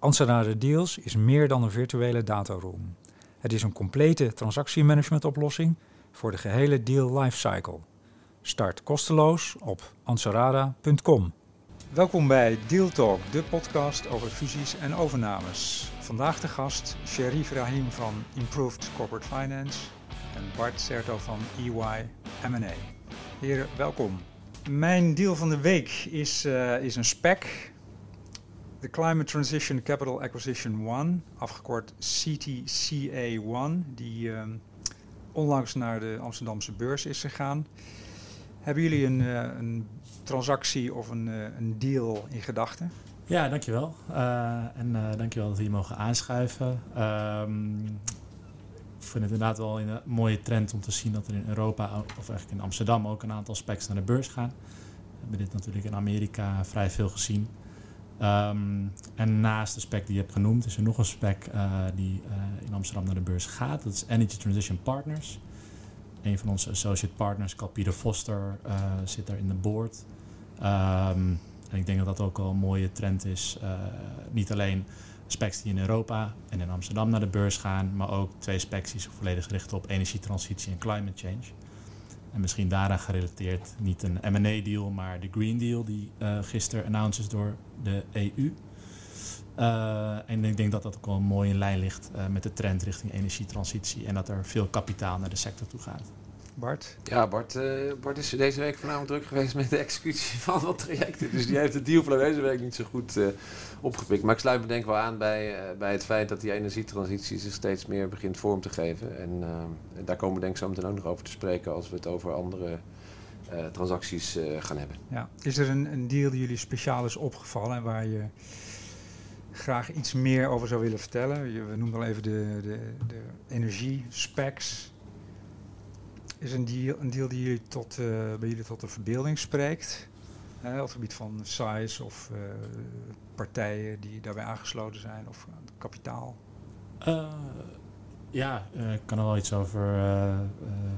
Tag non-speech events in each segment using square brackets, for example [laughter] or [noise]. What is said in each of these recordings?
Anserada Deals is meer dan een virtuele dataroom. Het is een complete transactiemanagement-oplossing voor de gehele deal lifecycle. Start kosteloos op ansarada.com. Welkom bij Deal Talk, de podcast over fusies en overnames. Vandaag de gast Sherif Rahim van Improved Corporate Finance en Bart Serto van EY M&A. Heren, welkom. Mijn deal van de week is, uh, is een spec. De Climate Transition Capital Acquisition 1, afgekort CTCA1, die uh, onlangs naar de Amsterdamse beurs is gegaan. Hebben jullie een, uh, een transactie of een, een deal in gedachten? Ja, dankjewel. Uh, en dankjewel dat we hier mogen aanschuiven. Um, ik vind het inderdaad wel een mooie trend om te zien dat er in Europa, of eigenlijk in Amsterdam, ook een aantal specs naar de beurs gaan. We hebben dit natuurlijk in Amerika vrij veel gezien. Um, en naast de spec die je hebt genoemd, is er nog een spec uh, die in Amsterdam naar de beurs gaat. Dat is Energy Transition Partners. Een van onze associate partners, Peter Foster, zit daar in de board. Um, en ik denk dat dat ook al een mooie trend is. Niet alleen specs die in Europa en in Amsterdam naar de beurs gaan, maar ook twee specs die zich volledig richten op energietransitie en climate change. En misschien daaraan gerelateerd niet een M&A-deal, maar de Green Deal die uh, gisteren announced is door de EU. Uh, en ik denk dat dat ook wel mooi in lijn ligt uh, met de trend richting energietransitie en dat er veel kapitaal naar de sector toe gaat. Bart? Ja, Bart, uh, Bart is deze week voornamelijk druk geweest met de executie [laughs] van wat trajecten. Dus die heeft de dealflow deze week niet zo goed uh, opgepikt. Maar ik sluit me denk wel aan bij, uh, bij het feit dat die energietransitie zich steeds meer begint vorm te geven. En daar komen we denk ik zo meteen ook nog over te spreken als we het over andere transacties gaan hebben. Ja. Is er een, een deal die jullie speciaal is opgevallen en waar je graag iets meer over zou willen vertellen? Je, we noemen al even de, de, de energie specs is een deal, een deal die jullie tot, uh, bij jullie tot de verbeelding spreekt? Op het gebied van size of uh, partijen die daarbij aangesloten zijn of kapitaal? Uh, ja, ik kan er wel iets over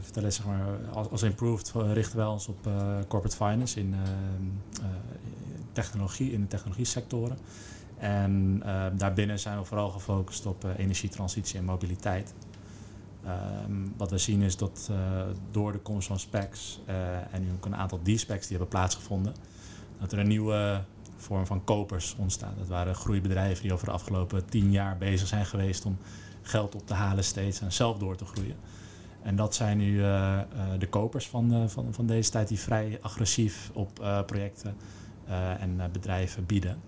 vertellen. Zeg maar, als, als Improved richten wij ons op corporate finance in technologie, in de technologie sectoren. En daarbinnen zijn we vooral gefocust op energietransitie en mobiliteit. Um, wat we zien is dat uh, door de komst van specs uh, en nu ook een aantal D-specs die hebben plaatsgevonden, dat er een nieuwe vorm van kopers ontstaat. Dat waren groeibedrijven die over de afgelopen tien jaar bezig zijn geweest om geld op te halen steeds en zelf door te groeien. En dat zijn nu uh, de kopers van, van, van deze tijd die vrij agressief op projecten en bedrijven bieden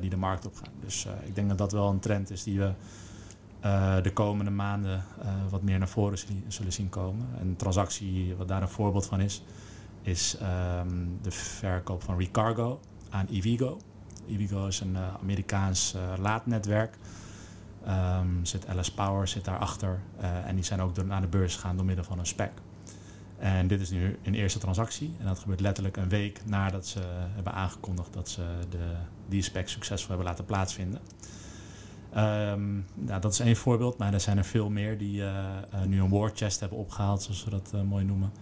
die de markt op gaan. Dus ik denk dat dat wel een trend is die we uh, de komende maanden uh, wat meer naar voren zullen zien komen. Een transactie wat daar een voorbeeld van is, is um, de verkoop van Recargo aan Evigo. Evigo is een uh, Amerikaans laadnetwerk. Um, zit LS Power zit daarachter en die zijn ook door, naar de beurs gegaan door middel van een spec. En dit is nu een eerste transactie. En dat gebeurt letterlijk een week nadat ze hebben aangekondigd dat ze de, die spec succesvol hebben laten plaatsvinden. Um, nou, dat is één voorbeeld, maar er zijn er veel meer die uh, uh, nu een war chest hebben opgehaald, zoals we dat uh, mooi noemen.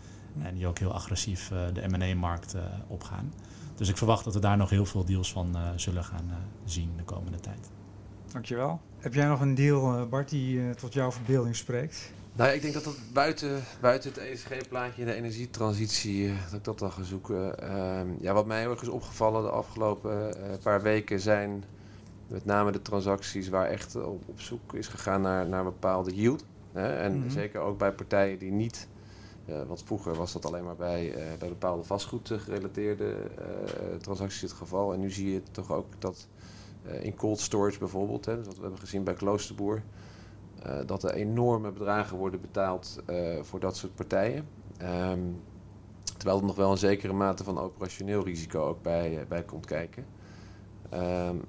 En die ook heel agressief de M&A-markt opgaan. Dus ik verwacht dat we daar nog heel veel deals van zullen gaan zien de komende tijd. Dankjewel. Heb jij nog een deal, Bart, die tot jouw verbeelding spreekt? Nou, ik denk dat dat buiten, buiten het ESG-plaatje de energietransitie, dat ik dat al ga zoeken. Ehm, ja, wat mij heel erg is opgevallen de afgelopen paar weken zijn met name de transacties waar echt op, op zoek is gegaan naar, naar een bepaalde yield. Hè? En mm-hmm. zeker ook bij partijen die niet, uh, want vroeger was dat alleen maar bij, uh, bij bepaalde vastgoed gerelateerde uh, transacties het geval. En nu zie je toch ook dat in cold storage bijvoorbeeld, hè, dus wat we hebben gezien bij Kloosterboer, dat er enorme bedragen worden betaald voor dat soort partijen. Um, terwijl er nog wel een zekere mate van operationeel risico ook bij, bij komt kijken. Um,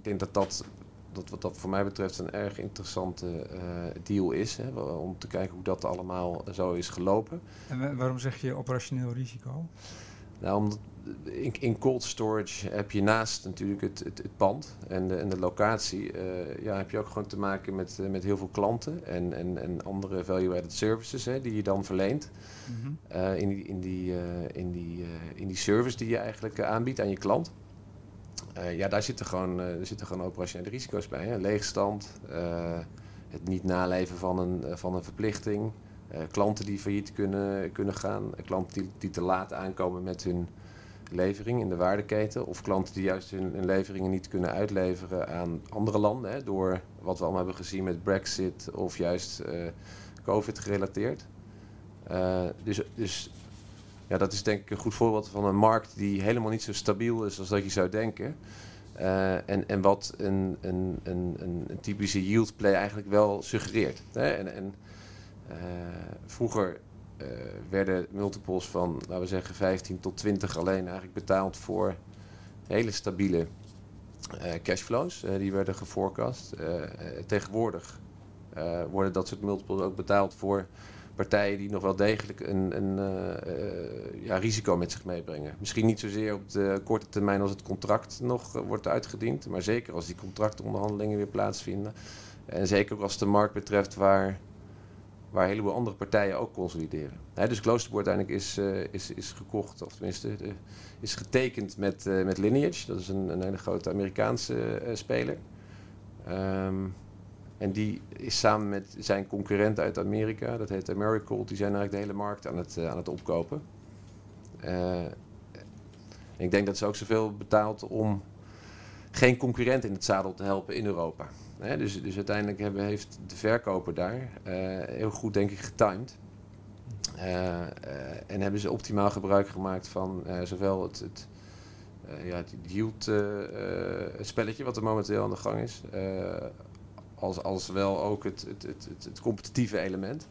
ik denk dat dat dat wat dat voor mij betreft een erg interessante deal is. Hè, om te kijken hoe dat allemaal zo is gelopen. En waarom zeg je operationeel risico? Nou, omdat in, in, cold storage heb je naast natuurlijk het, het, het pand en de, en de locatie, uh, ja, heb je ook gewoon te maken met, uh, met heel veel klanten en, en, en andere value-added services hè, die je dan verleent. Mm -hmm. uh, in, die, in, die, in, die, in die service die je eigenlijk aanbiedt aan je klant. Ja, daar zitten gewoon, er zitten gewoon operationele risico's bij. Hè. Leegstand, het niet naleven van een, van een verplichting. klanten die failliet kunnen, kunnen gaan, klanten die, die te laat aankomen met hun levering in de waardeketen. Of klanten die juist hun, leveringen niet kunnen uitleveren aan andere landen. Hè, door wat we allemaal hebben gezien met Brexit of juist uh, COVID gerelateerd. Uh, dus, dus ja, dat is denk ik een goed voorbeeld van een markt die helemaal niet zo stabiel is als dat je zou denken. Uh, en, en wat een, een, een, een, typische yield play eigenlijk wel suggereert. Hè? En, en vroeger uh, werden multiples van, laten we zeggen, 15 tot 20 alleen eigenlijk betaald voor hele stabiele cashflows. Die werden geforecast. tegenwoordig worden dat soort multiples ook betaald voor partijen die nog wel degelijk een, een ja, risico met zich meebrengen. Misschien niet zozeer op de korte termijn als het contract nog wordt uitgediend, maar zeker als die contractonderhandelingen weer plaatsvinden. En zeker ook als de markt betreft waar waar een heleboel andere partijen ook consolideren. Dus Kloosterboer uiteindelijk is, is, is gekocht, of tenminste is getekend met, met Lineage. Dat is een, een hele grote Amerikaanse speler. Um, en die is samen met zijn concurrent uit Amerika, dat heet Americold, die zijn eigenlijk de hele markt aan het, aan het opkopen. ik denk dat ze ook zoveel betaalt om geen concurrent in het zadel te helpen in Europa. Dus, dus uiteindelijk hebben, heeft de verkoper daar uh, heel goed, denk ik, getimed. En hebben ze optimaal gebruik gemaakt van zowel het, het, ja, het yield spelletje wat er momenteel aan de gang is, als, als wel ook het, het, het, het, competitieve element.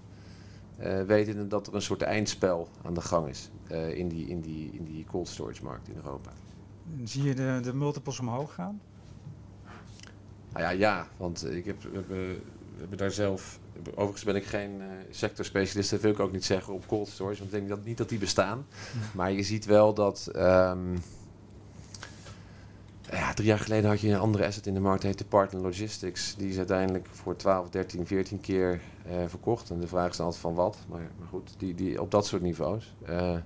Uh, wetende dat er een soort eindspel aan de gang is uh, in, die, in, die, in die cold storage markt in Europa. Zie je de, de multiples omhoog gaan? Nou ja, ja, want ik heb, we, hebben, we hebben daar zelf. Overigens ben ik geen uh, sectorspecialist, dat wil ik ook niet zeggen op cold storage, want ik denk dat, niet dat die bestaan. Maar je ziet wel dat. Um, drie jaar geleden had je een andere asset in de markt, heette Partner Logistics. Die is uiteindelijk voor 12, 13, 14 keer uh, verkocht. En de vraag is altijd van wat. Maar, goed, die, die, op dat soort niveaus. Uh,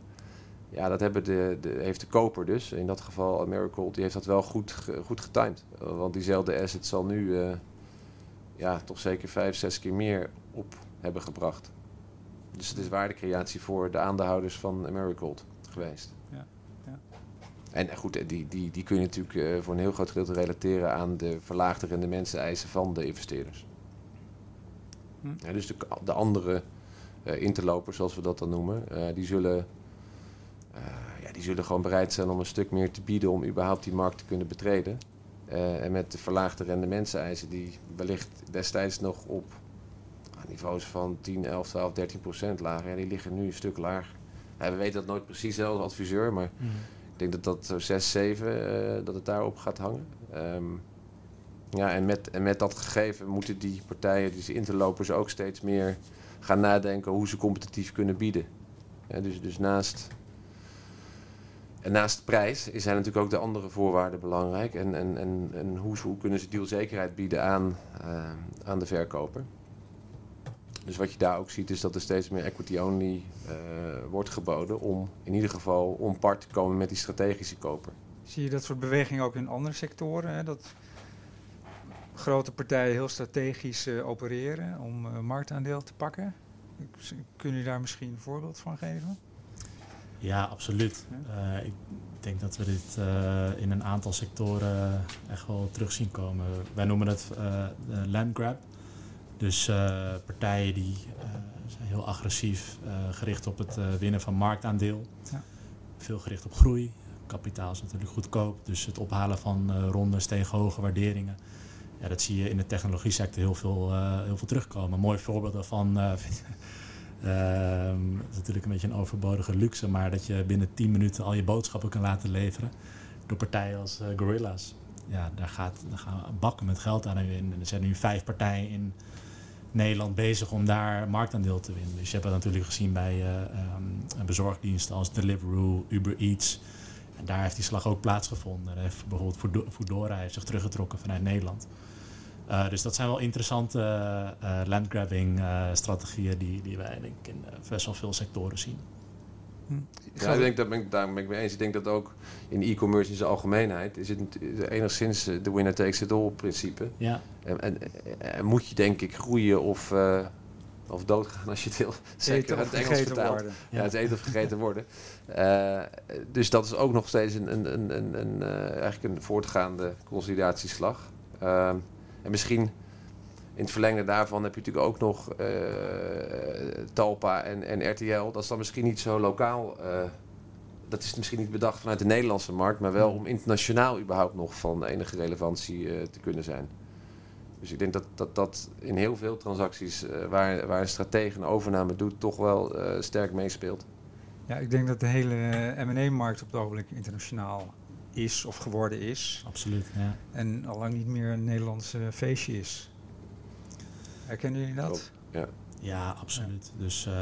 ja, dat hebben de, de, heeft de koper dus. In dat geval Americold, die heeft dat wel goed, goed getimed. Want diezelfde asset zal nu ja, toch zeker vijf, zes keer meer op hebben gebracht. Dus het is waardecreatie voor de aandeelhouders van Americold geweest. En goed, die, die, die kun je natuurlijk uh, voor een heel groot gedeelte relateren aan de verlaagde rendementseisen van de investeerders. Hm. Ja, dus de, de andere interlopers, zoals we dat dan noemen, die zullen uh, ja, die zullen gewoon bereid zijn om een stuk meer te bieden om überhaupt die markt te kunnen betreden. En met de verlaagde rendementseisen die wellicht destijds nog op niveaus van 10, 11, 12, 13 procent lagen. Ja, die liggen nu een stuk lager. Ja, we weten dat nooit precies zelf als adviseur, maar mm. Ik denk dat dat zo 6, 7, uh, dat het daarop gaat hangen. Um, ja, en met, en met dat gegeven moeten die partijen, die interlopers ook steeds meer gaan nadenken hoe ze competitief kunnen bieden. Dus, dus naast en naast de prijs zijn natuurlijk ook de andere voorwaarden belangrijk. En, en, en, en hoe, hoe kunnen ze dealzekerheid bieden aan, uh, aan de verkoper. Dus wat je daar ook ziet is dat er steeds meer equity-only uh, wordt geboden om in ieder geval om part te komen met die strategische koper. Zie je dat soort bewegingen ook in andere sectoren? Hè? Dat grote partijen heel strategisch uh, opereren om marktaandeel te pakken? Kun je daar misschien een voorbeeld van geven? Ja, absoluut. Uh, ik denk dat we dit uh, in een aantal sectoren echt wel terug zien komen. Wij noemen het uh, land grab. Dus partijen die zijn heel agressief gericht op het winnen van marktaandeel. Ja. Veel gericht op groei. Kapitaal is natuurlijk goedkoop. Dus het ophalen van rondes tegen hoge waarderingen. Ja, dat zie je in de technologie sector heel veel, heel veel terugkomen. Een mooi voorbeeld daarvan dat [laughs] is natuurlijk een beetje een overbodige luxe, maar dat je binnen 10 minuten al je boodschappen kan laten leveren door partijen als uh, Gorilla's. ja, daar, gaat, daar gaan bakken met geld aan in. En er zijn nu vijf partijen in Nederland bezig om daar marktaandeel te winnen. Dus je hebt dat natuurlijk gezien bij uh, um, bezorgdiensten als Deliveroo, Uber Eats. En daar heeft die slag ook plaatsgevonden. Heeft bijvoorbeeld Foodora heeft zich teruggetrokken vanuit Nederland. Uh, dus dat zijn wel interessante uh, landgrabbing strategieën die, die wij denk ik in best wel veel sectoren zien. Hm. Ja, ik denk, dat ben ik, daar ben ik mee eens. Ik denk dat ook in e-commerce in zijn algemeenheid is het enigszins de winner takes it all principe. Ja. En, en, en moet je denk ik groeien of, uh, of doodgaan als je het wil. Zeker het Engels vertaald. Worden. Ja. ja, het eten of gegeten worden. Uh, dus dat is ook nog steeds een, een, een, een, een uh, eigenlijk een voortgaande consolidatieslag. Ehm, en misschien in het verlengde daarvan heb je natuurlijk ook nog uh, Talpa en, en RTL. Dat is dan misschien niet zo lokaal. Uh, dat is misschien niet bedacht vanuit de Nederlandse markt, maar wel om internationaal überhaupt nog van enige relevantie uh, te kunnen zijn. Dus ik denk dat dat, dat in heel veel transacties waar, waar een stratege een overname doet, toch wel sterk meespeelt. Ja, ik denk dat de hele M&A-markt op het ogenblik internationaal is of geworden is. Absoluut, ja. En al lang niet meer een Nederlandse feestje is. Herkennen jullie dat? Ja. ja, absoluut. Dus, uh,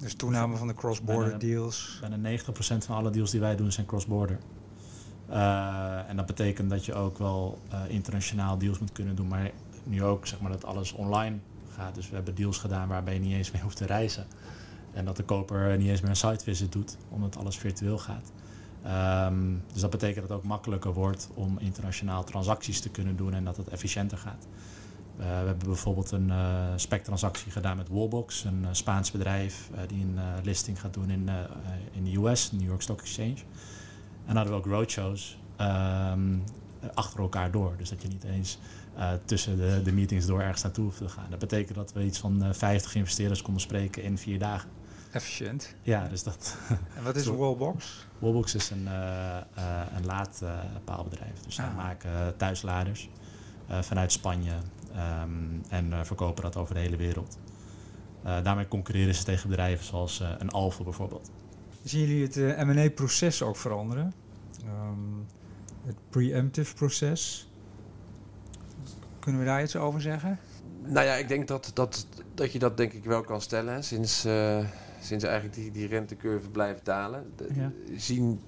dus toename van de cross-border deals. Bijna 90% van alle deals die wij doen zijn cross-border. Uh, en dat betekent dat je ook wel uh, internationaal deals moet kunnen doen, maar nu ook zeg maar dat alles online gaat. Dus we hebben deals gedaan waarbij je niet eens meer hoeft te reizen. En dat de koper niet eens meer een site visit doet, omdat alles virtueel gaat. Um, dus dat betekent dat het ook makkelijker wordt om internationaal transacties te kunnen doen en dat het efficiënter gaat. Uh, we hebben bijvoorbeeld een uh, spec-transactie gedaan met Wallbox, een uh, Spaans bedrijf die een listing gaat doen in, in de US, New York Stock Exchange. En hadden we ook roadshows um, achter elkaar door. Dus dat je niet eens tussen de, de, meetings door ergens naartoe hoeft te gaan. Dat betekent dat we iets van 50 investeerders konden spreken in vier dagen. Efficiënt. Ja, dus dat. [laughs] En wat is Wallbox? Wallbox is een, een laadpaalbedrijf. Dus ah. zij maken thuisladers vanuit Spanje, Um, en uh, verkopen dat over de hele wereld. Uh, daarmee concurreren ze tegen bedrijven zoals uh, een Alfa bijvoorbeeld. Zien jullie het M&A-proces ook veranderen? Um, het preemptive proces. Kunnen we daar iets over zeggen? Nou ja, ik denk dat, dat, dat je dat denk ik wel kan stellen. Sinds, sinds eigenlijk die, die rentecurve blijft dalen. De, ja. Zien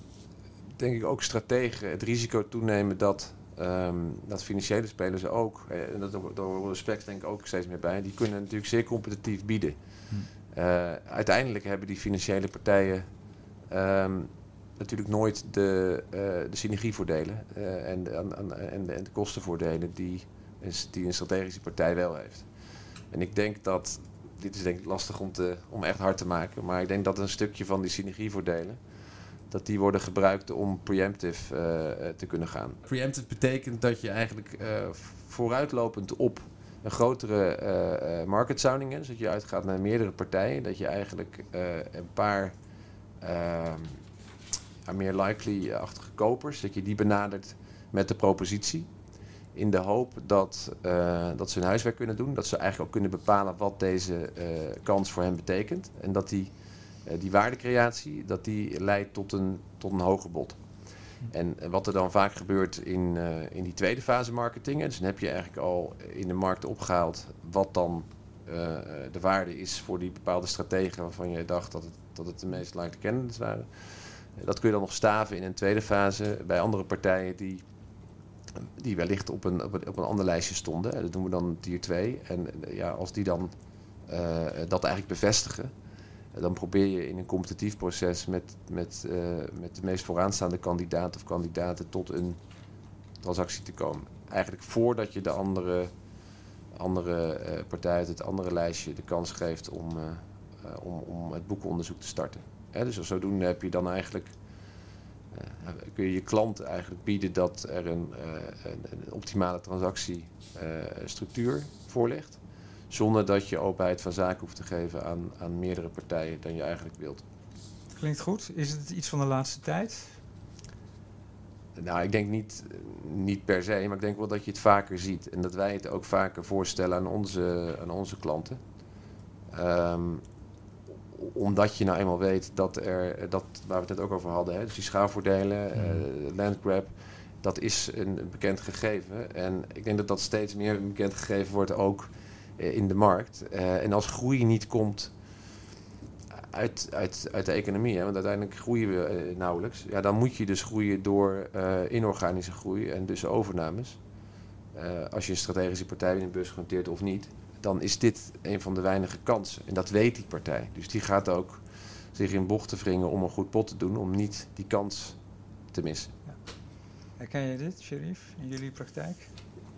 denk ik ook strategen het risico toenemen dat Um, dat financiële spelers ook, en dat, daar horen specs denk ik ook steeds meer bij, die kunnen natuurlijk zeer competitief bieden. Hm. Uh, uiteindelijk hebben die financiële partijen um, natuurlijk nooit de, uh, de synergievoordelen uh, en, de, en, de, en de kostenvoordelen die, die een strategische partij wel heeft. En ik denk dat, dit is denk ik lastig om, te, om echt hard te maken, maar ik denk dat een stukje van die synergievoordelen dat die worden gebruikt om preemptive uh, te kunnen gaan. Preemptive betekent dat je eigenlijk uh, vooruitlopend op een grotere uh, market sounding, dus dat je uitgaat naar meerdere partijen, dat je eigenlijk een paar ehm, meer likely-achtige kopers, dat je die benadert met de propositie. In de hoop dat, dat ze hun huiswerk kunnen doen, dat ze eigenlijk ook kunnen bepalen wat deze kans voor hen betekent. En dat die die waardecreatie, dat die leidt tot een, tot een hoger bod. En wat er dan vaak gebeurt in, uh, in die tweede fase marketing, dus dan heb je eigenlijk al in de markt opgehaald wat dan uh, de waarde is voor die bepaalde strategen waarvan je dacht dat het, dat het de meest likely candidates waren. dat kun je dan nog staven in een tweede fase bij andere partijen die, die wellicht op een, op een, op een ander lijstje stonden. Dat doen we dan tier 2. En ja, als die dan dat eigenlijk bevestigen, dan probeer je in een competitief proces met, met, uh, met de meest vooraanstaande kandidaat of kandidaten tot een transactie te komen. Eigenlijk voordat je de andere, andere uh, partij uit het andere lijstje de kans geeft om, uh, om, om het boekenonderzoek te starten. Hè, dus zodoende heb je dan eigenlijk, kun je je klant eigenlijk bieden dat er een, een, een optimale transactiestructuur voor ligt. Zonder dat je openheid van zaken hoeft te geven aan, aan meerdere partijen dan je eigenlijk wilt. Klinkt goed. Is het iets van de laatste tijd? Nou, ik denk niet, niet per se, maar ik denk wel dat je het vaker ziet. En dat wij het ook vaker voorstellen aan onze, aan onze klanten. Um, omdat je nou eenmaal weet dat er, dat, waar we het net ook over hadden, hè, dus die schaalvoordelen, mm. uh, landgrab, dat is een bekend gegeven. En ik denk dat dat steeds meer een bekend gegeven wordt ook in de markt. en als groei niet komt uit, uit, uit de economie, hè, want uiteindelijk groeien we nauwelijks. Ja, dan moet je dus groeien door inorganische groei en dus overnames. als je een strategische partij in de bus genoteerd of niet dan is dit een van de weinige kansen. En dat weet die partij. Dus die gaat ook zich in bochten wringen om een goed pot te doen, om niet die kans te missen. Ja. Herken je dit, Sherif, in jullie praktijk?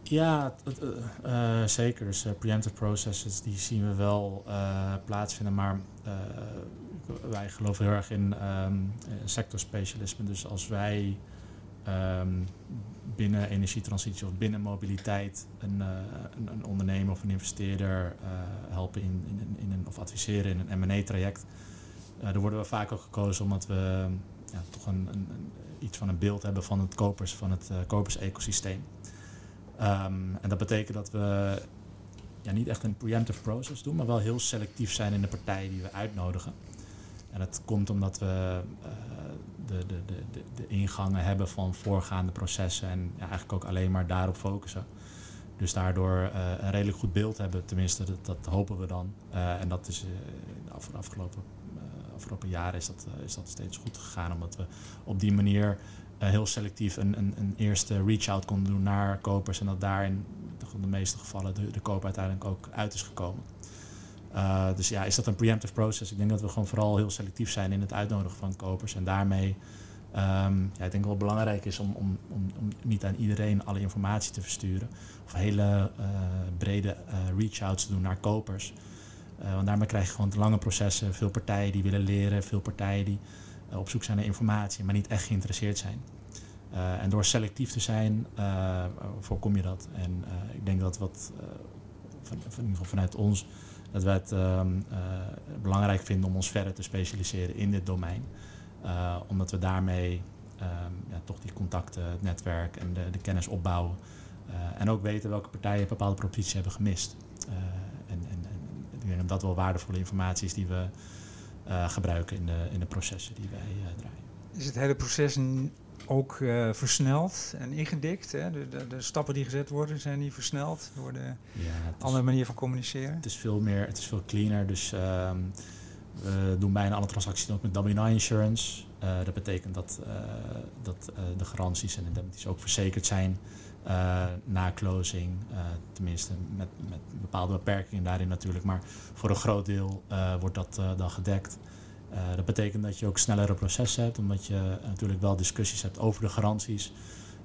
Ja, uh, uh, zeker. Dus uh, preemptive processes die zien we wel plaatsvinden, maar wij geloven heel erg in um, sectorspecialisme. Dus als wij um, binnen energietransitie of binnen mobiliteit een, uh, een, een, ondernemer of een investeerder helpen in, in, in, een, of adviseren in een M&A-traject. Uh, daar worden we vaak ook gekozen omdat we ja, toch een, een, iets van een beeld hebben van het kopers, van het kopers-ecosysteem. Um, en dat betekent dat we ja, niet echt een preemptive process doen, maar wel heel selectief zijn in de partijen die we uitnodigen. En dat komt omdat we de, de, de, de ingangen hebben van voorgaande processen en eigenlijk ook alleen maar daarop focussen. Dus daardoor uh, een redelijk goed beeld hebben, tenminste, dat, dat hopen we dan. Uh, en dat is uh, de afgelopen, afgelopen jaren is dat, is dat steeds goed gegaan, omdat we op die manier heel selectief een, een, een eerste reach-out konden doen naar kopers en dat daar in de, meeste gevallen de, de koop uiteindelijk ook uit is gekomen. Uh, dus ja, is dat een preemptive process? Ik denk dat we gewoon vooral heel selectief zijn in het uitnodigen van kopers. En daarmee, um, ja, ik denk wel belangrijk is om, om, om, om, niet aan iedereen alle informatie te versturen. Of hele uh, brede uh, reach-outs te doen naar kopers. want daarmee krijg je gewoon lange processen. Veel partijen die willen leren, veel partijen die op zoek zijn naar informatie, maar niet echt geïnteresseerd zijn. en door selectief te zijn, voorkom je dat. En ik denk dat wat van, in ieder geval vanuit ons dat wij het ehm, eh, belangrijk vinden om ons verder te specialiseren in dit domein. Eh, omdat we daarmee ehm, ja, toch die contacten, het netwerk en de, de kennis opbouwen. Eh, en ook weten welke partijen bepaalde proposities hebben gemist. en, en, en ik denk dat dat wel waardevolle informatie is die we gebruiken in de, in de processen die wij draaien. Is het hele proces ook uh, versneld en ingedikt. Hè? De, de, de, stappen die gezet worden, zijn die versneld door de ja, andere manier van communiceren? Het is veel meer, het is veel cleaner. Dus uh, we doen bijna alle transacties ook met W9 Insurance. Uh, dat betekent dat, dat de garanties en indemnities ook verzekerd zijn na closing. tenminste, met, met bepaalde beperkingen daarin natuurlijk. Maar voor een groot deel wordt dat dan gedekt. Dat betekent dat je ook snellere processen hebt, omdat je natuurlijk wel discussies hebt over de garanties.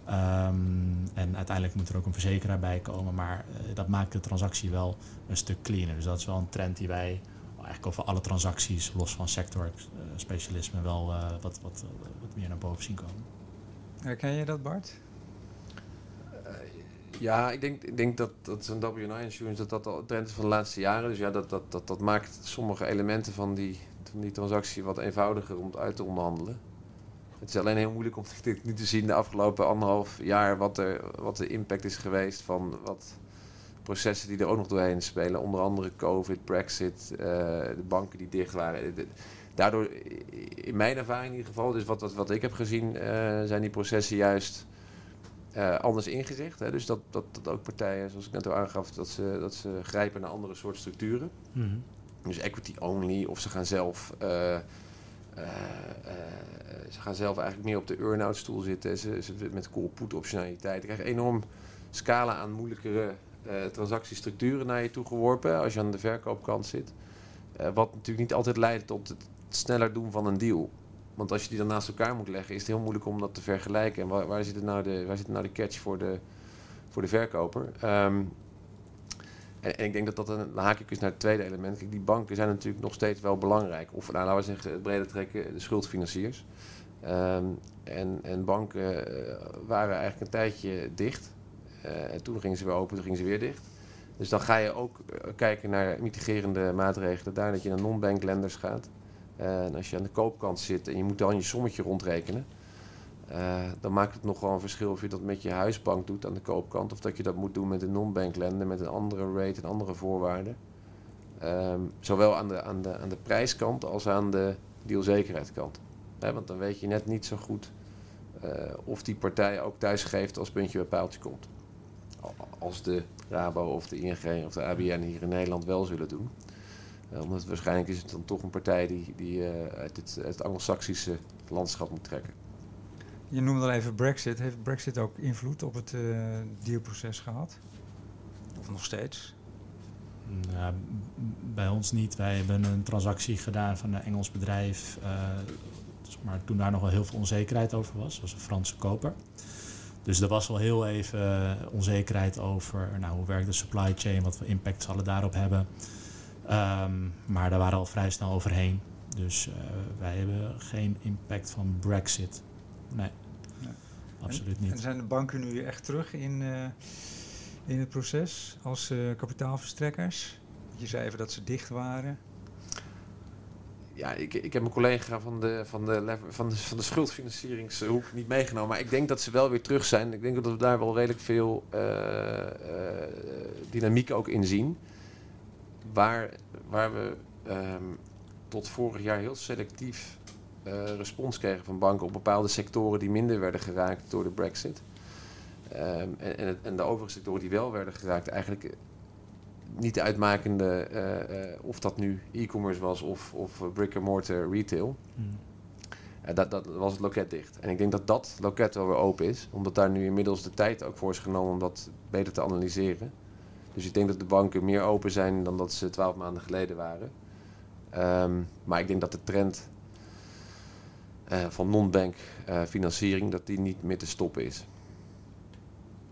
Um, en uiteindelijk moet er ook een verzekeraar bij komen, maar dat maakt de transactie wel een stuk cleaner. Dus dat is wel een trend die wij eigenlijk over alle transacties, los van sector-specialisme, wel wat, wat, wat meer naar boven zien komen. Herken je dat, Bart? Ja, ik denk, ik denk dat, dat zo'n W9 insurance dat dat al trend is van de laatste jaren. Dus ja, dat, dat, dat, dat maakt sommige elementen van die, van die transactie wat eenvoudiger om het uit te onderhandelen. Het is alleen heel moeilijk om [laughs] dit nu te zien de afgelopen anderhalf jaar wat, er, wat de impact is geweest van wat processen die er ook nog doorheen spelen. Onder andere COVID, Brexit, uh, de banken die dicht waren. Daardoor, in mijn ervaring in ieder geval, dus wat, wat, wat ik heb gezien, uh, zijn die processen juist uh, anders ingezet. Hè? Dus dat, dat, dat ook partijen, zoals ik net al aangaf, dat ze, dat ze grijpen naar andere soort structuren. Mm -hmm. Dus equity only, of ze gaan zelf. Uh, uh, ze gaan zelf eigenlijk meer op de earn-out stoel zitten. Ze, ze met call-put optionaliteit. Je krijgt enorm scala aan moeilijkere transactiestructuren naar je toe geworpen als je aan de verkoopkant zit. wat natuurlijk niet altijd leidt tot het sneller doen van een deal. Want als je die dan naast elkaar moet leggen, is het heel moeilijk om dat te vergelijken. En waar, waar zit, nou de, waar zit nou de catch voor de, voor de verkoper? Um, en, en, ik denk dat dat een, haak ik is naar het tweede element. Kijk, die banken zijn natuurlijk nog steeds wel belangrijk. Of nou, laten we zeggen, het breder trekken, de schuldfinanciers. Um, en, en banken uh, waren eigenlijk een tijdje dicht. Uh, en toen gingen ze weer open, toen gingen ze weer dicht. Dus dan ga je ook uh, kijken naar mitigerende maatregelen. Daar dat je naar non-bank lenders gaat. Eh, en als je aan de koopkant zit en je moet dan je sommetje rondrekenen, uh, dan maakt het nog wel een verschil of je dat met je huisbank doet aan de koopkant, of dat je dat moet doen met een non-bank lender met een andere rate en andere voorwaarden. Um, zowel aan de, aan, de, aan de prijskant als aan de dealzekerheidskant. want dan weet je net niet zo goed of die partij ook thuisgeeft als puntje bij paaltje komt. Als de Rabo of de ING of de ABN hier in Nederland wel zullen doen. Omdat waarschijnlijk is het dan toch een partij die, die uit het, het Anglo-Saxische landschap moet trekken. Je noemde al even Brexit. Heeft Brexit ook invloed op het uh, dealproces gehad? Of nog steeds? Nou, bij ons niet. Wij hebben een transactie gedaan van een Engels bedrijf. Uh, maar toen daar nog wel heel veel onzekerheid over was. Dat was een Franse koper. Dus er was wel heel even onzekerheid over nou, hoe werkt de supply chain, wat voor impact zal het daarop hebben. Um, maar daar waren al vrij snel overheen. Dus uh, wij hebben geen impact van Brexit. Nee, nee. absoluut niet. En zijn de banken nu echt terug in, uh, in het proces als uh, kapitaalverstrekkers? Je zei even dat ze dicht waren ja, ik, ik heb mijn collega van de, van, de, van, de, van de schuldfinancieringshoek niet meegenomen. Maar ik denk dat ze wel weer terug zijn. Ik denk dat we daar wel redelijk veel uh, uh, dynamiek ook in zien. Waar, waar we um, tot vorig jaar heel selectief uh, respons kregen van banken op bepaalde sectoren die minder werden geraakt door de brexit. Um, en, en, en de overige sectoren die wel werden geraakt, eigenlijk niet uitmakende uh, of dat nu e-commerce was of, of brick-and-mortar retail. Hmm. dat, dat was het loket dicht. En ik denk dat dat loket wel weer open is. Omdat daar nu inmiddels de tijd ook voor is genomen om dat beter te analyseren. Dus ik denk dat de banken meer open zijn dan dat ze twaalf maanden geleden waren. Um, maar ik denk dat de trend uh, van non-bank uh, financiering dat die niet meer te stoppen is.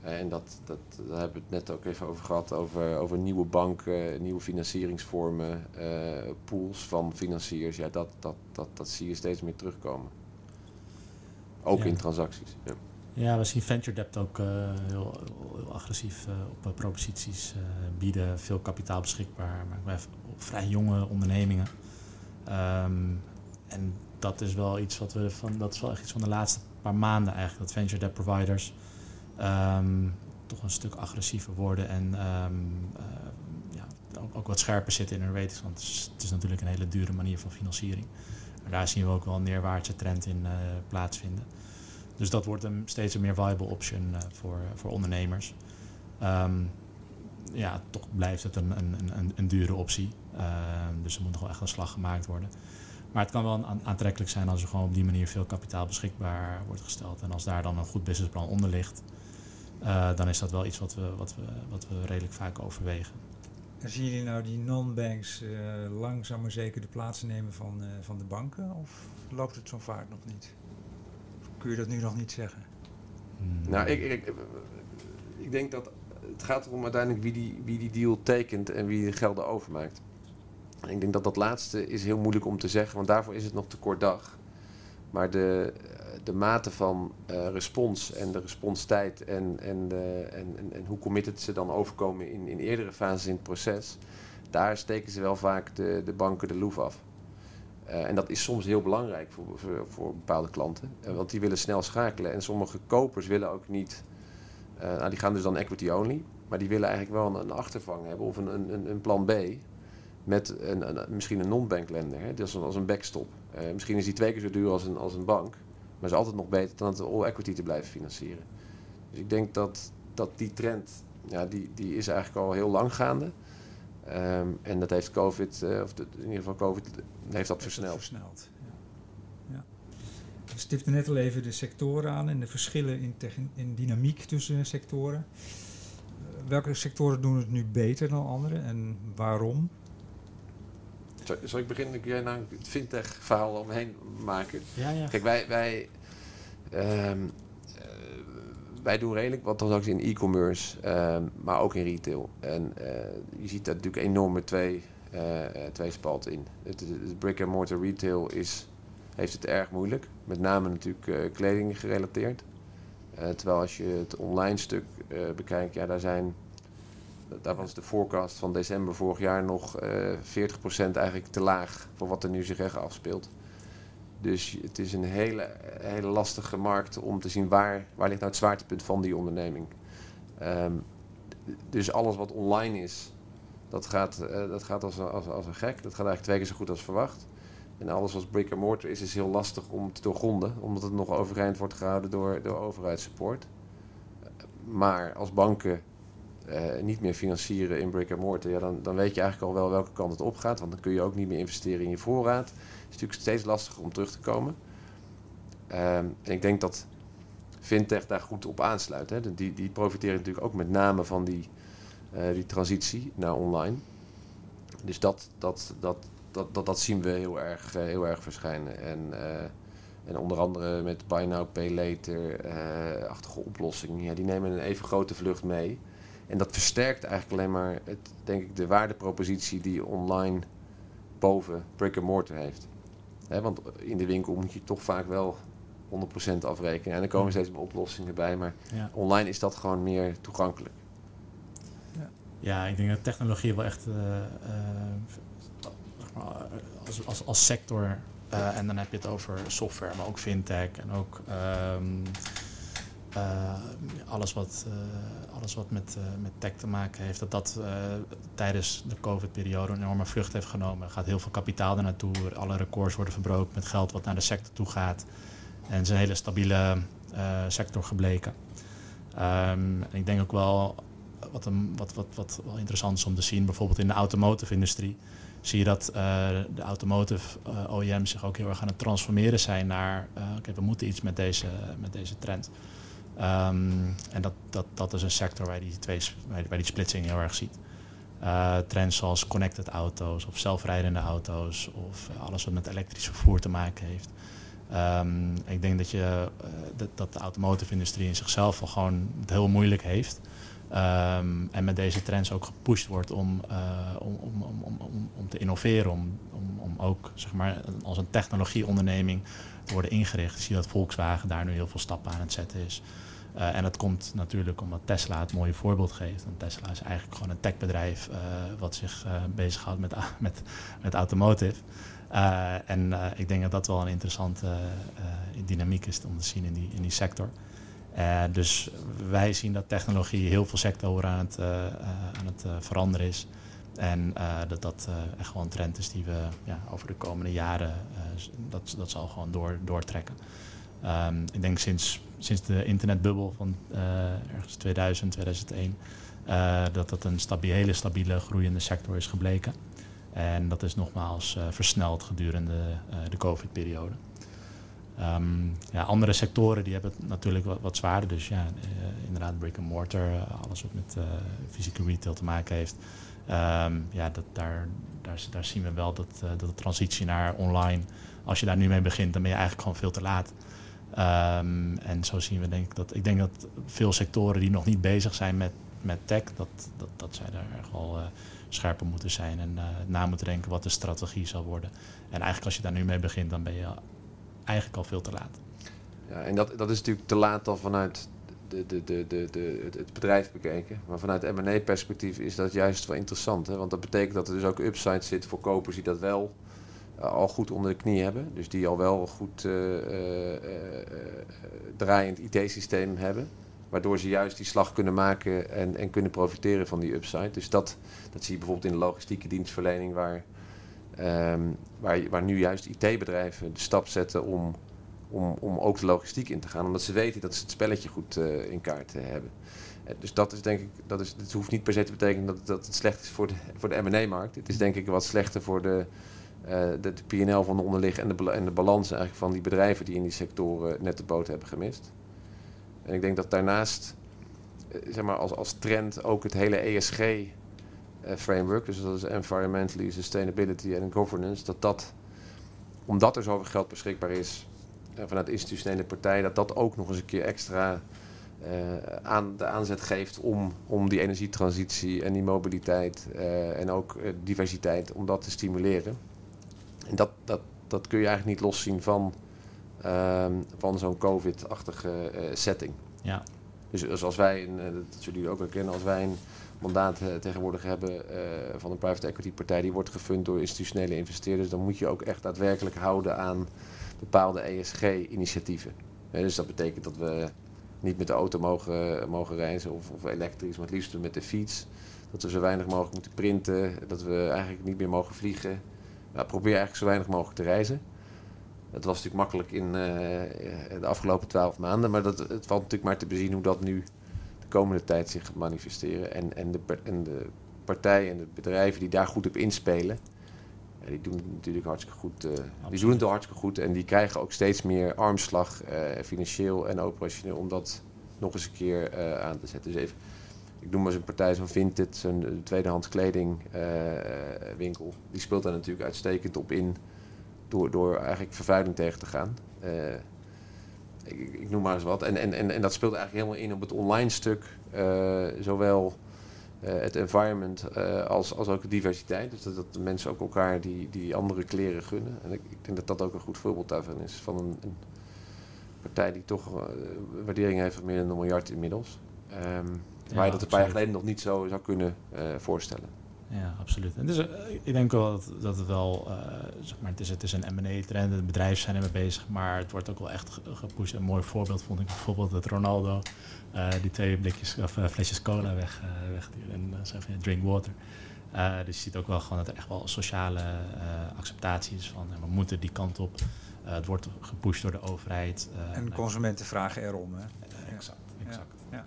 En dat, dat, daar hebben we het net ook even over gehad, over, over nieuwe banken, nieuwe financieringsvormen, pools van financiers. Ja, dat, dat, dat, dat zie je steeds meer terugkomen. Ook in transacties. Ja. Ja. we zien venture debt ook uh, heel, heel, agressief uh, op proposities bieden, veel kapitaal beschikbaar, maar vrij jonge ondernemingen. Um, en dat is wel iets wat we van, dat is wel echt iets van de laatste paar maanden eigenlijk, dat venture debt providers um, toch een stuk agressiever worden en uh, ja, ook, ook, wat scherper zitten in hun ratings. Want het is, natuurlijk een hele dure manier van financiering. Maar daar zien we ook wel een neerwaartse trend in plaatsvinden. Dus dat wordt een steeds een meer viable option uh, voor, voor ondernemers. Um, ja, toch blijft het een, een, een, een dure optie. dus er moet nog wel echt een slag gemaakt worden. Maar het kan wel aantrekkelijk zijn als er gewoon op die manier veel kapitaal beschikbaar wordt gesteld. En als daar dan een goed businessplan onder ligt, uh, dan is dat wel iets wat we, wat, we, wat we redelijk vaak overwegen. En zien jullie nou die non-banks langzaam maar zeker de plaats nemen van, van de banken? Of loopt het zo vaak nog niet? Kun je dat nu nog niet zeggen? Hmm. Nou, ik, ik, ik denk dat het gaat erom uiteindelijk wie die, wie die deal tekent en wie de gelden overmaakt. ik denk dat dat laatste is heel moeilijk om te zeggen, want daarvoor is het nog te kort dag. Maar de, de mate van uh, respons en de responstijd en, en, de, en, en, en, hoe committed ze dan overkomen in, in eerdere fases in het proces, daar steken ze wel vaak de, de banken de loef af. Uh, en dat is soms heel belangrijk voor, voor, bepaalde klanten, uh, want die willen snel schakelen. En sommige kopers willen ook niet, nou, die gaan dus dan equity only, maar die willen eigenlijk wel een, achtervang hebben of een, een, een plan B met een, een, misschien een non-bank lender, hè, dus als een backstop. misschien is die twee keer zo duur als een, als een bank. Maar is altijd nog beter dan het all equity te blijven financieren. Dus ik denk dat, dat die trend, ja, die, die is eigenlijk al heel lang gaande. Um, en dat heeft COVID, uh, of de, in ieder geval COVID, heeft dat versneld. versneld ja. ja. We stipten net al even de sectoren aan en de verschillen in, in dynamiek tussen sectoren. Uh, welke sectoren doen het nu beter dan andere en waarom? Zal ik beginnen? Kun jij nou het fintech-verhaal omheen maken? Ja, ja. Kijk, wij, wij, um, uh, wij doen redelijk wat transacties in e-commerce, um, maar ook in retail. En uh, je ziet daar natuurlijk enorme twee, uh, twee spalten in. Het, brick-and-mortar retail is, heeft het erg moeilijk. Met name natuurlijk kleding gerelateerd. terwijl als je het online stuk bekijkt, ja, daar zijn daar was de forecast van december vorig jaar nog uh, eh, 40% eigenlijk te laag voor wat er nu zich echt afspeelt. Dus het is een hele, hele lastige markt om te zien waar, waar ligt nou het zwaartepunt van die onderneming. Um, dus alles wat online is, dat gaat, uh, dat gaat als, als, als een gek. Dat gaat eigenlijk twee keer zo goed als verwacht. En alles wat brick and mortar is, is heel lastig om te doorgronden, omdat het nog overeind wordt gehouden door, door overheidssupport. Maar als banken uh, niet meer financieren in brick and mortar, ja, dan, dan weet je eigenlijk al wel welke kant het op gaat. Want dan kun je ook niet meer investeren in je voorraad. Het is natuurlijk steeds lastiger om terug te komen. Um, en ik denk dat fintech daar goed op aansluit. Hè. Die, die profiteren natuurlijk ook met name van die, uh, die transitie naar online. Dus dat, dat, dat, dat, dat, dat zien we heel erg, uh, heel erg verschijnen. En, en onder andere met Buy Now, Pay Later-achtige oplossingen. Ja, die nemen een even grote vlucht mee. En dat versterkt eigenlijk alleen maar, het, denk ik, de waardepropositie die online boven brick and mortar heeft. He, want in de winkel moet je toch vaak wel 100% afrekenen. En er komen steeds meer oplossingen bij, maar ja. online is dat gewoon meer toegankelijk. Ja, ja ik denk dat technologie wel echt uh, uh, als, als, als sector, uh, en dan heb je het over software, maar ook fintech en ook um, alles wat, alles wat met, met tech te maken heeft, dat dat tijdens de COVID-periode een enorme vlucht heeft genomen. Er gaat heel veel kapitaal er naartoe, alle records worden verbroken met geld wat naar de sector toe gaat. En het is een hele stabiele sector gebleken. Um, ik denk ook wel wat, een, wat, wat, wat interessant is om te zien, bijvoorbeeld in de automotive-industrie, zie je dat de automotive OEM's zich ook heel erg aan het transformeren zijn naar, oké, we moeten iets met deze, met deze trend. Um, en dat, dat, dat is een sector waar je die, twee, waar je die splitsing heel erg ziet. Uh, trends zoals connected auto's of zelfrijdende auto's of alles wat met elektrisch vervoer te maken heeft. Um, ik denk dat, je, uh, dat, de automotive-industrie in zichzelf al gewoon het heel moeilijk heeft. Um, en met deze trends ook gepusht wordt om, om, om, om, om, om te innoveren, om, om, om ook zeg maar, als een technologieonderneming te worden ingericht. Ik zie dat Volkswagen daar nu heel veel stappen aan het zetten is. Uh, en dat komt natuurlijk omdat Tesla het mooie voorbeeld geeft. Want Tesla is eigenlijk gewoon een techbedrijf uh, wat zich uh, bezighoudt met, [laughs] met, met automotive. En ik denk dat dat wel een interessante dynamiek is om te zien in die, in die sector. dus wij zien dat technologie heel veel sectoren aan het, aan het veranderen is. En dat dat echt gewoon een trend is die we ja, over de komende jaren, dat, dat zal gewoon door, doortrekken. Um, ik denk sinds, sinds de internetbubbel van ergens 2000, 2001, dat dat een stabiele, hele stabiele groeiende sector is gebleken. En dat is nogmaals uh, versneld gedurende uh, de COVID-periode. Um, ja, andere sectoren die hebben het natuurlijk wat, wat zwaarder. Dus ja, uh, inderdaad brick and mortar, alles wat met fysieke retail te maken heeft. Um, ja, dat, daar, daar, daar zien we wel dat, dat de transitie naar online, als je daar nu mee begint, dan ben je eigenlijk gewoon veel te laat. Um, en zo zien we denk ik dat, ik denk dat veel sectoren die nog niet bezig zijn met, met tech, dat, dat, dat zij daar echt wel scherper moeten zijn en uh, na moeten denken wat de strategie zal worden. En eigenlijk als je daar nu mee begint, dan ben je eigenlijk al veel te laat. Ja, en dat, dat is natuurlijk te laat al vanuit de, de, de, de, de, het bedrijf bekeken. Maar vanuit M&A-perspectief is dat juist wel interessant. Hè? Want dat betekent dat er dus ook upside zit voor kopers die dat wel al goed onder de knie hebben. Dus die al wel goed uh, draaiend IT-systeem hebben. Waardoor ze juist die slag kunnen maken en, en kunnen profiteren van die upside. Dus dat, dat zie je bijvoorbeeld in de logistieke dienstverlening, waar, um, waar, waar nu juist IT-bedrijven de stap zetten om, om, om ook de logistiek in te gaan. Omdat ze weten dat ze het spelletje goed in kaart hebben. Dus dat is denk ik, dat is, het hoeft niet per se te betekenen dat, dat het slecht is voor de, voor de M&A-markt. Het is denk ik wat slechter voor de, de, de PNL van de onderliggen en de, en de balans eigenlijk van die bedrijven die in die sectoren net de boot hebben gemist. En ik denk dat daarnaast, zeg maar als, als trend ook het hele ESG-framework, dus dat is Environmentally, Sustainability en Governance, dat dat, omdat er zoveel geld beschikbaar is vanuit institutionele partij, dat dat ook nog eens een keer extra aan de aanzet geeft om, om die energietransitie en die mobiliteit en ook diversiteit, om dat te stimuleren. En dat, dat, dat kun je eigenlijk niet loszien van um, van zo'n COVID-achtige uh, setting. Ja. Dus, dus als wij, een, dat zullen jullie ook herkennen, als wij een mandaat uh, tegenwoordig hebben van een private equity partij die wordt gefund door institutionele investeerders, dan moet je ook echt daadwerkelijk houden aan bepaalde ESG-initiatieven. dus dat betekent dat we niet met de auto mogen, mogen reizen of, of elektrisch, maar het liefst met de fiets. Dat we zo weinig mogelijk moeten printen, dat we eigenlijk niet meer mogen vliegen. Nou, probeer eigenlijk zo weinig mogelijk te reizen. Dat was natuurlijk makkelijk in de afgelopen twaalf maanden, maar dat, het valt natuurlijk maar te bezien hoe dat nu de komende tijd zich gaat manifesteren. En, en, de, en de partijen en de bedrijven die daar goed op inspelen, die doen het natuurlijk hartstikke goed. Uh, die doen het hartstikke goed en die krijgen ook steeds meer armslag, financieel en operationeel, om dat nog eens een keer aan te zetten. Dus even, ik noem maar eens een partij zo'n Vinted, zo'n tweedehands kledingwinkel. die speelt daar natuurlijk uitstekend op in door, door eigenlijk vervuiling tegen te gaan. Ik, ik, noem maar eens wat. En, en, en, en dat speelt eigenlijk helemaal in op het online stuk. zowel het environment als, als ook de diversiteit. Dus dat, de mensen ook elkaar die, die andere kleren gunnen. En ik, ik denk dat dat ook een goed voorbeeld daarvan is. Van een, een partij die toch waardering heeft van meer dan een miljard inmiddels. Um, waar je dat een paar jaar geleden nog niet zo zou kunnen voorstellen. Ja, absoluut. En dus, ik denk wel dat, dat het wel, zeg maar, het is, het is een M&A-trend, de bedrijven zijn ermee bezig, maar het wordt ook wel echt gepusht. Een mooi voorbeeld vond ik bijvoorbeeld dat Ronaldo uh, die twee blikjes of uh, flesjes cola weg, uh, en zei van drink water. dus je ziet ook wel gewoon dat er echt wel sociale acceptatie is van we moeten die kant op. het wordt gepusht door de overheid. en consumenten vragen erom. Hè? exact, exact. Ja, ja.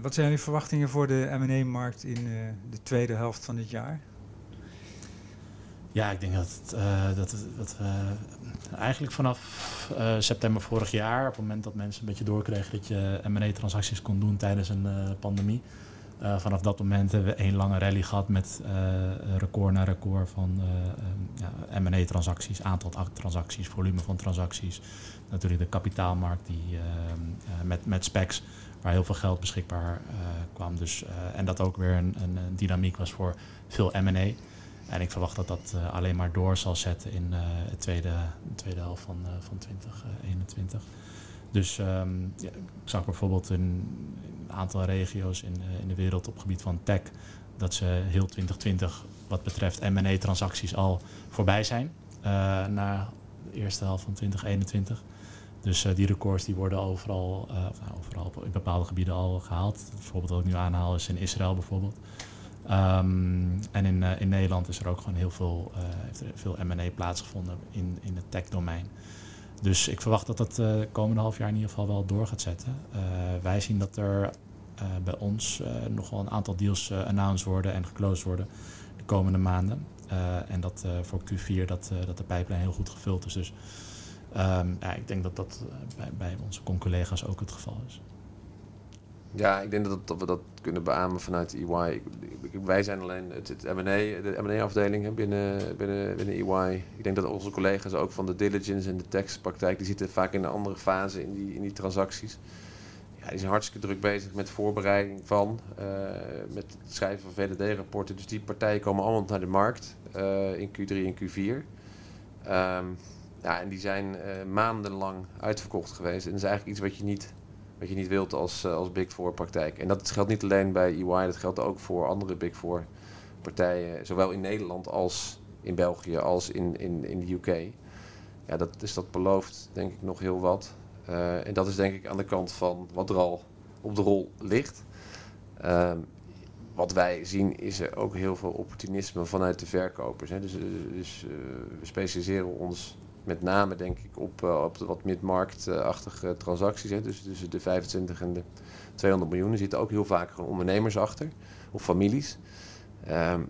Wat zijn jullie verwachtingen voor de M&A-markt in de tweede helft van dit jaar? Ja, ik denk dat, het, dat, dat we eigenlijk vanaf uh, september vorig jaar, op het moment dat mensen een beetje doorkregen dat je M&A-transacties kon doen tijdens een pandemie. Uh, vanaf dat moment hebben we één lange rally gehad met record na record van ja, M&A-transacties, aantal transacties, volume van transacties. Natuurlijk de kapitaalmarkt die, met, met specs, waar heel veel geld beschikbaar kwam. Dus, en dat ook weer een, een, dynamiek was voor veel M&A. En ik verwacht dat dat uh, alleen maar door zal zetten in uh, de tweede, tweede helft van, uh, van 2021. Dus um, ja, ik zag bijvoorbeeld in, een aantal regio's in, in de wereld op het gebied van tech dat ze heel 2020 wat betreft M&A-transacties al voorbij zijn na de eerste helft van 2021. Dus die records die worden overal, nou, overal in bepaalde gebieden al gehaald. Bijvoorbeeld wat ik nu aanhaal is in Israël bijvoorbeeld. Um, en in, uh, in Nederland is er ook gewoon heel veel, uh, heeft veel M&A plaatsgevonden in, in het tech-domein. Dus ik verwacht dat dat uh, komende half jaar in ieder geval wel door gaat zetten. wij zien dat er bij ons nog wel een aantal deals announced worden en geclosed worden de komende maanden. en dat voor Q4 dat, dat de pijplijn heel goed gevuld is. Dus um, ja, ik denk dat dat bij, bij onze collega's ook het geval is. Ja, ik denk dat, dat, we dat kunnen beamen vanuit EY. wij zijn alleen het, M&A, de M&A-afdeling binnen, binnen, binnen EY. Ik denk dat onze collega's ook van de diligence en de taxpraktijk... die zitten vaak in een andere fase in die, in die transacties. Ja, die zijn hartstikke druk bezig met voorbereiding van... Uh, met het schrijven van VDD-rapporten. Dus die partijen komen allemaal naar de markt uh, in Q3 en Q4. Um, ehm, ja, en die zijn uh, maandenlang uitverkocht geweest. En dat is eigenlijk iets wat je niet wat je niet wilt als, eh, als Big Four praktijk. En dat geldt niet alleen bij EY, dat geldt ook voor andere Big Four partijen, zowel in Nederland als in België als in, in, in de UK. Ja, dat, dus dat belooft denk ik nog heel wat. Uh, en dat is denk ik aan de kant van wat er al op de rol ligt. Uh, wat wij zien is er ook heel veel opportunisme vanuit de verkopers. Hè. Dus, dus uh, we specialiseren ons met name denk ik op, uh, op de wat mid-marktachtige transacties. Hè. Dus tussen de 25 en de 200 miljoen. Zitten ook heel vaak gewoon ondernemers achter. Of families. Um,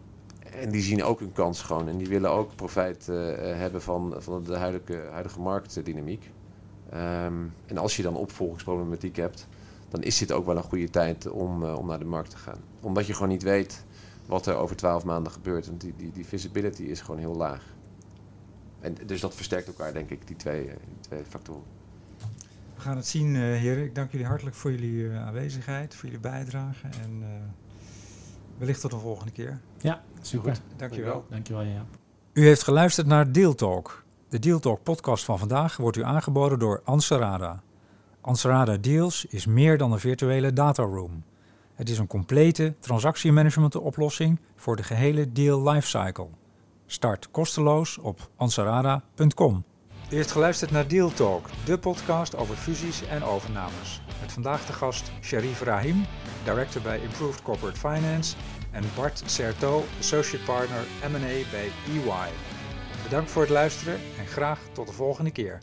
en die zien ook hun kans gewoon. En die willen ook profijt uh, hebben van, van de huidige, huidige marktdynamiek. Um, en als je dan opvolgingsproblematiek hebt, dan is dit ook wel een goede tijd om, om naar de markt te gaan. Omdat je gewoon niet weet wat er over 12 maanden gebeurt. Want die, die, die visibility is gewoon heel laag. En dus dat versterkt elkaar, denk ik, die twee, uh, twee factoren. We gaan het zien, uh, heren. Ik dank jullie hartelijk voor jullie uh, aanwezigheid, voor jullie bijdrage. En wellicht tot de volgende keer. Ja, super. Goed, dankjewel. Dankjewel, ja. U heeft geluisterd naar Deal Talk. De Deal Talk podcast van vandaag wordt u aangeboden door Ansarada. Ansarada Deals is meer dan een virtuele dataroom. Het is een complete transactiemanagement oplossing voor de gehele deal lifecycle. Start kosteloos op ansarada.com. U heeft geluisterd naar Deal Talk, de podcast over fusies en overnames. Met vandaag de gast Sharif Rahim, director bij Improved Corporate Finance, en Bart Certeau, associate partner M&A bij EY. Bedankt voor het luisteren en graag tot de volgende keer.